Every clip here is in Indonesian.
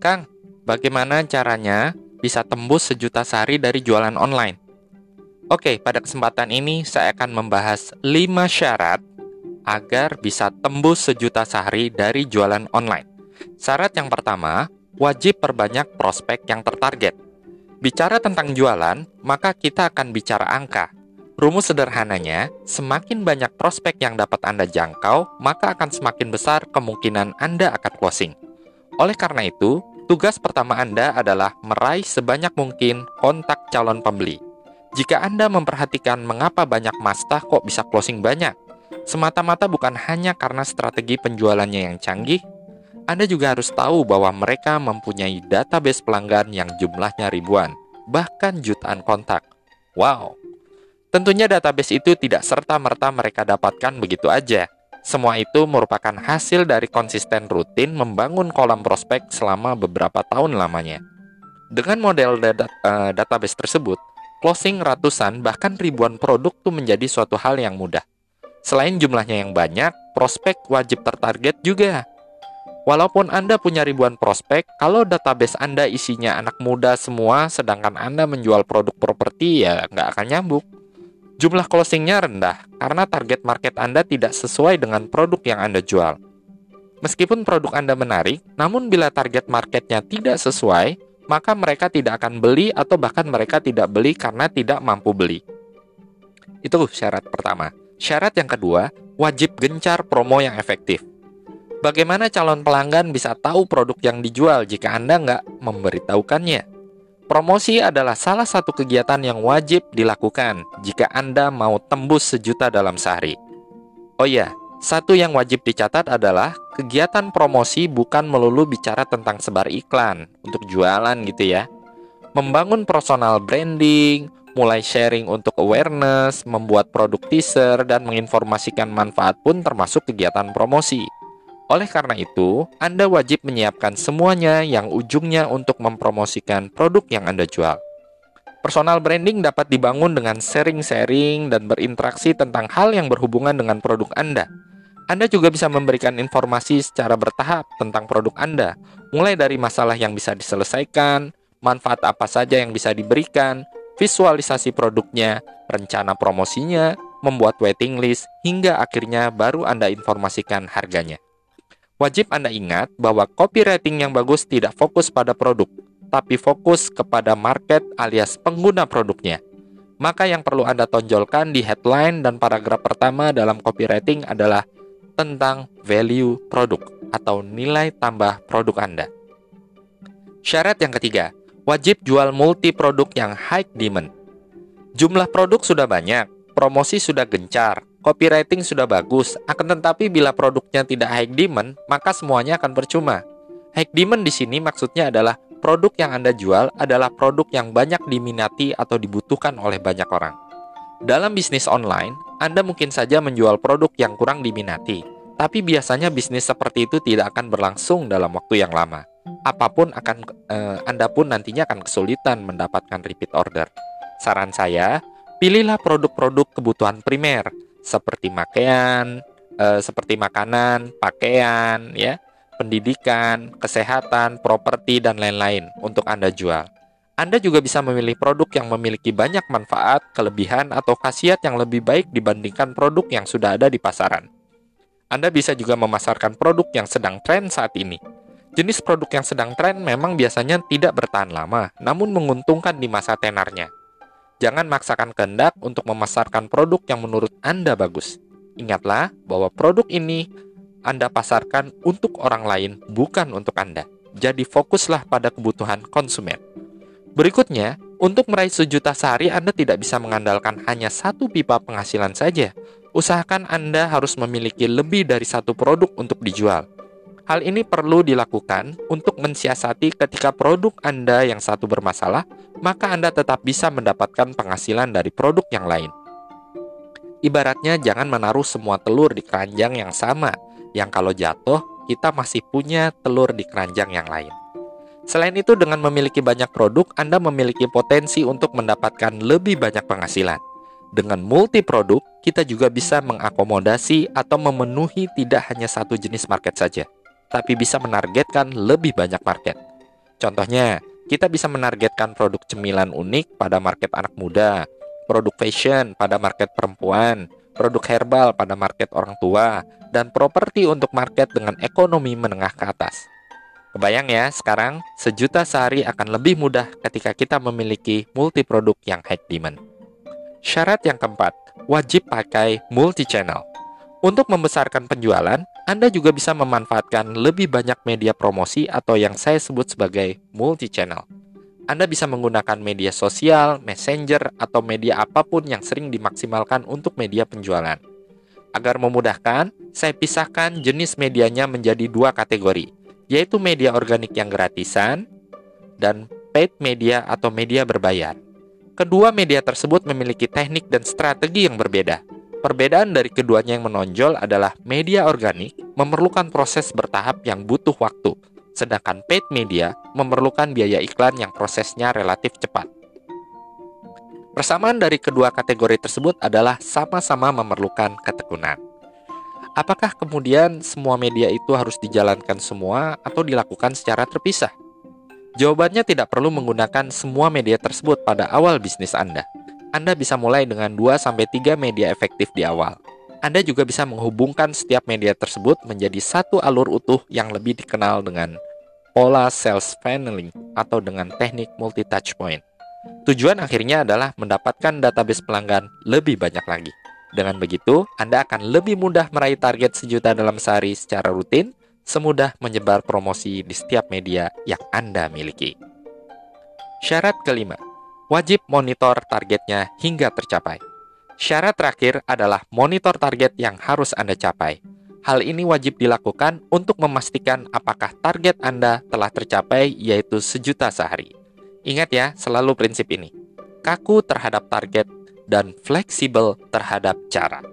Kang, bagaimana caranya bisa tembus sejuta sehari dari jualan online? Oke, pada kesempatan ini saya akan membahas 5 syarat agar bisa tembus sejuta sehari dari jualan online. Syarat yang pertama, wajib perbanyak prospek yang tertarget. Bicara tentang jualan, maka kita akan bicara angka. Rumus sederhananya, semakin banyak prospek yang dapat Anda jangkau, maka akan semakin besar kemungkinan Anda akan closing. Oleh karena itu, Tugas pertama Anda adalah meraih sebanyak mungkin kontak calon pembeli. Jika Anda memperhatikan mengapa banyak masta kok bisa closing banyak, semata-mata bukan hanya karena strategi penjualannya yang canggih, Anda juga harus tahu bahwa mereka mempunyai database pelanggan yang jumlahnya ribuan, bahkan jutaan kontak. Wow! Tentunya database itu tidak serta-merta mereka dapatkan begitu aja semua itu merupakan hasil dari konsisten rutin membangun kolam prospek selama beberapa tahun lamanya. Dengan model data, uh, database tersebut, closing ratusan bahkan ribuan produk itu menjadi suatu hal yang mudah. Selain jumlahnya yang banyak, prospek wajib tertarget juga. Walaupun Anda punya ribuan prospek, kalau database Anda isinya anak muda semua, sedangkan Anda menjual produk properti, ya nggak akan nyambung. Jumlah closingnya rendah karena target market Anda tidak sesuai dengan produk yang Anda jual. Meskipun produk Anda menarik, namun bila target marketnya tidak sesuai, maka mereka tidak akan beli atau bahkan mereka tidak beli karena tidak mampu beli. Itu syarat pertama. Syarat yang kedua, wajib gencar promo yang efektif. Bagaimana calon pelanggan bisa tahu produk yang dijual jika Anda nggak memberitahukannya? Promosi adalah salah satu kegiatan yang wajib dilakukan jika Anda mau tembus sejuta dalam sehari. Oh iya, satu yang wajib dicatat adalah kegiatan promosi bukan melulu bicara tentang sebar iklan untuk jualan gitu ya. Membangun personal branding, mulai sharing untuk awareness, membuat produk teaser, dan menginformasikan manfaat pun termasuk kegiatan promosi. Oleh karena itu, Anda wajib menyiapkan semuanya yang ujungnya untuk mempromosikan produk yang Anda jual. Personal branding dapat dibangun dengan sharing-sharing dan berinteraksi tentang hal yang berhubungan dengan produk Anda. Anda juga bisa memberikan informasi secara bertahap tentang produk Anda, mulai dari masalah yang bisa diselesaikan, manfaat apa saja yang bisa diberikan, visualisasi produknya, rencana promosinya, membuat waiting list, hingga akhirnya baru Anda informasikan harganya. Wajib Anda ingat bahwa copywriting yang bagus tidak fokus pada produk, tapi fokus kepada market alias pengguna produknya. Maka yang perlu Anda tonjolkan di headline dan paragraf pertama dalam copywriting adalah tentang value produk atau nilai tambah produk Anda. Syarat yang ketiga, wajib jual multi produk yang high demand. Jumlah produk sudah banyak, promosi sudah gencar, copywriting sudah bagus, akan tetapi bila produknya tidak high demand, maka semuanya akan percuma. High demand di sini maksudnya adalah produk yang Anda jual adalah produk yang banyak diminati atau dibutuhkan oleh banyak orang. Dalam bisnis online, Anda mungkin saja menjual produk yang kurang diminati, tapi biasanya bisnis seperti itu tidak akan berlangsung dalam waktu yang lama. Apa pun akan eh, Anda pun nantinya akan kesulitan mendapatkan repeat order. Saran saya, pilihlah produk-produk kebutuhan primer seperti pakaian, eh, seperti makanan, pakaian, ya, pendidikan, kesehatan, properti dan lain-lain untuk Anda jual. Anda juga bisa memilih produk yang memiliki banyak manfaat, kelebihan, atau khasiat yang lebih baik dibandingkan produk yang sudah ada di pasaran. Anda bisa juga memasarkan produk yang sedang tren saat ini. Jenis produk yang sedang tren memang biasanya tidak bertahan lama, namun menguntungkan di masa tenarnya. Jangan maksakan kehendak untuk memasarkan produk yang menurut Anda bagus. Ingatlah bahwa produk ini Anda pasarkan untuk orang lain, bukan untuk Anda. Jadi fokuslah pada kebutuhan konsumen. Berikutnya, untuk meraih sejuta sehari Anda tidak bisa mengandalkan hanya satu pipa penghasilan saja. Usahakan Anda harus memiliki lebih dari satu produk untuk dijual. Hal ini perlu dilakukan untuk mensiasati ketika produk Anda yang satu bermasalah, maka Anda tetap bisa mendapatkan penghasilan dari produk yang lain. Ibaratnya jangan menaruh semua telur di keranjang yang sama, yang kalau jatuh, kita masih punya telur di keranjang yang lain. Selain itu, dengan memiliki banyak produk, Anda memiliki potensi untuk mendapatkan lebih banyak penghasilan. Dengan multi produk, kita juga bisa mengakomodasi atau memenuhi tidak hanya satu jenis market saja tapi bisa menargetkan lebih banyak market. Contohnya, kita bisa menargetkan produk cemilan unik pada market anak muda, produk fashion pada market perempuan, produk herbal pada market orang tua, dan properti untuk market dengan ekonomi menengah ke atas. Kebayang ya, sekarang sejuta sehari akan lebih mudah ketika kita memiliki multi produk yang high demand. Syarat yang keempat, wajib pakai multi-channel. Untuk membesarkan penjualan, Anda juga bisa memanfaatkan lebih banyak media promosi atau yang saya sebut sebagai multi-channel. Anda bisa menggunakan media sosial, messenger, atau media apa pun yang sering dimaksimalkan untuk media penjualan. Agar memudahkan, saya pisahkan jenis medianya menjadi dua kategori, yaitu media organik yang gratisan dan paid media atau media berbayar. Kedua media tersebut memiliki teknik dan strategi yang berbeda. Perbedaan dari keduanya yang menonjol adalah media organik memerlukan proses bertahap yang butuh waktu, sedangkan paid media memerlukan biaya iklan yang prosesnya relatif cepat. Persamaan dari kedua kategori tersebut adalah sama-sama memerlukan ketekunan. Apakah kemudian semua media itu harus dijalankan semua atau dilakukan secara terpisah? Jawabannya tidak perlu menggunakan semua media tersebut pada awal bisnis Anda. Anda bisa mulai dengan 2-3 media efektif di awal. Anda juga bisa menghubungkan setiap media tersebut menjadi satu alur utuh yang lebih dikenal dengan pola sales funneling atau dengan teknik multi touch point. Tujuan akhirnya adalah mendapatkan database pelanggan lebih banyak lagi. Dengan begitu, Anda akan lebih mudah meraih target sejuta dalam sehari secara rutin semudah menyebar promosi di setiap media yang Anda miliki. Syarat kelima, wajib monitor targetnya hingga tercapai. Syarat terakhir adalah monitor target yang harus Anda capai. Hal ini wajib dilakukan untuk memastikan apakah target Anda telah tercapai, yaitu sejuta sehari. Ingat ya, selalu prinsip ini: kaku terhadap target dan fleksibel terhadap cara.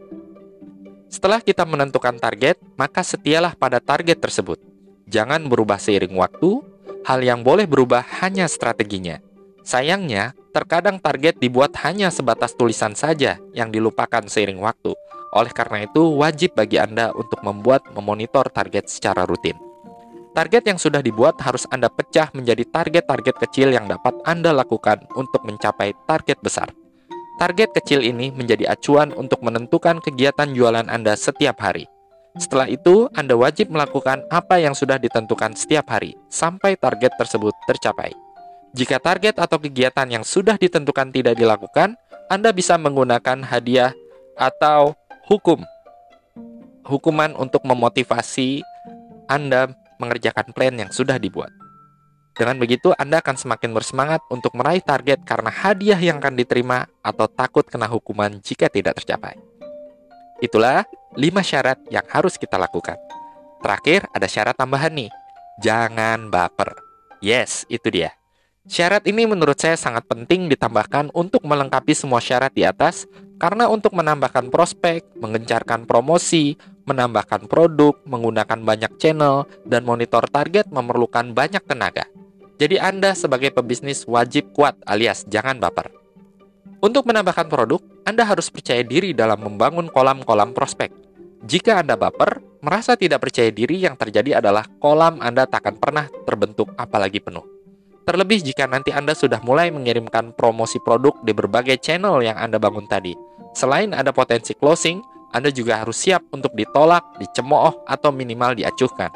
Setelah kita menentukan target, maka setialah pada target tersebut. Jangan berubah seiring waktu, hal yang boleh berubah hanya strateginya. Sayangnya, terkadang target dibuat hanya sebatas tulisan saja yang dilupakan seiring waktu. Oleh karena itu, wajib bagi Anda untuk membuat memonitor target secara rutin. Target yang sudah dibuat harus Anda pecah menjadi target-target kecil yang dapat Anda lakukan untuk mencapai target besar. Target kecil ini menjadi acuan untuk menentukan kegiatan jualan Anda setiap hari. Setelah itu, Anda wajib melakukan apa yang sudah ditentukan setiap hari sampai target tersebut tercapai. Jika target atau kegiatan yang sudah ditentukan tidak dilakukan, Anda bisa menggunakan hadiah atau hukum. Hukuman untuk memotivasi Anda mengerjakan plan yang sudah dibuat. Dengan begitu, Anda akan semakin bersemangat untuk meraih target karena hadiah yang akan diterima atau takut kena hukuman jika tidak tercapai. Itulah 5 syarat yang harus kita lakukan. Terakhir, ada syarat tambahan nih. Jangan baper. Yes, itu dia. Syarat ini menurut saya sangat penting ditambahkan untuk melengkapi semua syarat di atas karena untuk menambahkan prospek, mengencarkan promosi, menambahkan produk, menggunakan banyak channel, dan monitor target memerlukan banyak tenaga. Jadi Anda sebagai pebisnis wajib kuat alias jangan baper. Untuk menambahkan produk, Anda harus percaya diri dalam membangun kolam-kolam prospek. Jika Anda baper, merasa tidak percaya diri yang terjadi adalah kolam Anda tak akan pernah terbentuk apalagi penuh. Terlebih jika nanti Anda sudah mulai mengirimkan promosi produk di berbagai channel yang Anda bangun tadi. Selain ada potensi closing, Anda juga harus siap untuk ditolak, dicemooh, atau minimal diacuhkan.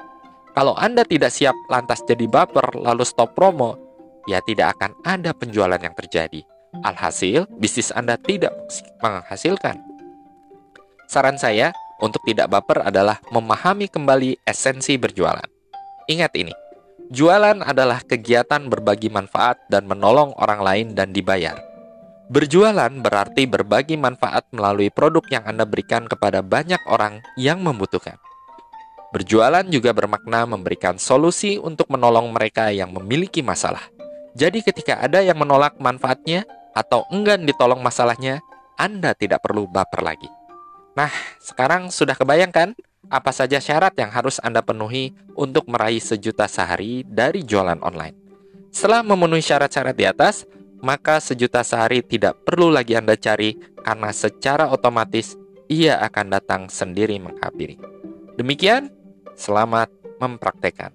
Kalau Anda tidak siap lantas jadi baper lalu stop promo, ya tidak akan ada penjualan yang terjadi. Alhasil, bisnis Anda tidak menghasilkan. Saran saya untuk tidak baper adalah memahami kembali esensi berjualan. Ingat ini, jualan adalah kegiatan berbagi manfaat dan menolong orang lain dan dibayar. Berjualan berarti berbagi manfaat melalui produk yang Anda berikan kepada banyak orang yang membutuhkan. Berjualan juga bermakna memberikan solusi untuk menolong mereka yang memiliki masalah. Jadi ketika ada yang menolak manfaatnya atau enggan ditolong masalahnya, Anda tidak perlu baper lagi. Nah, sekarang sudah kebayangkan apa saja syarat yang harus Anda penuhi untuk meraih sejuta sehari dari jualan online. Setelah memenuhi syarat-syarat di atas, maka sejuta sehari tidak perlu lagi Anda cari karena secara otomatis ia akan datang sendiri menghampiri. Demikian Selamat mempraktekkan.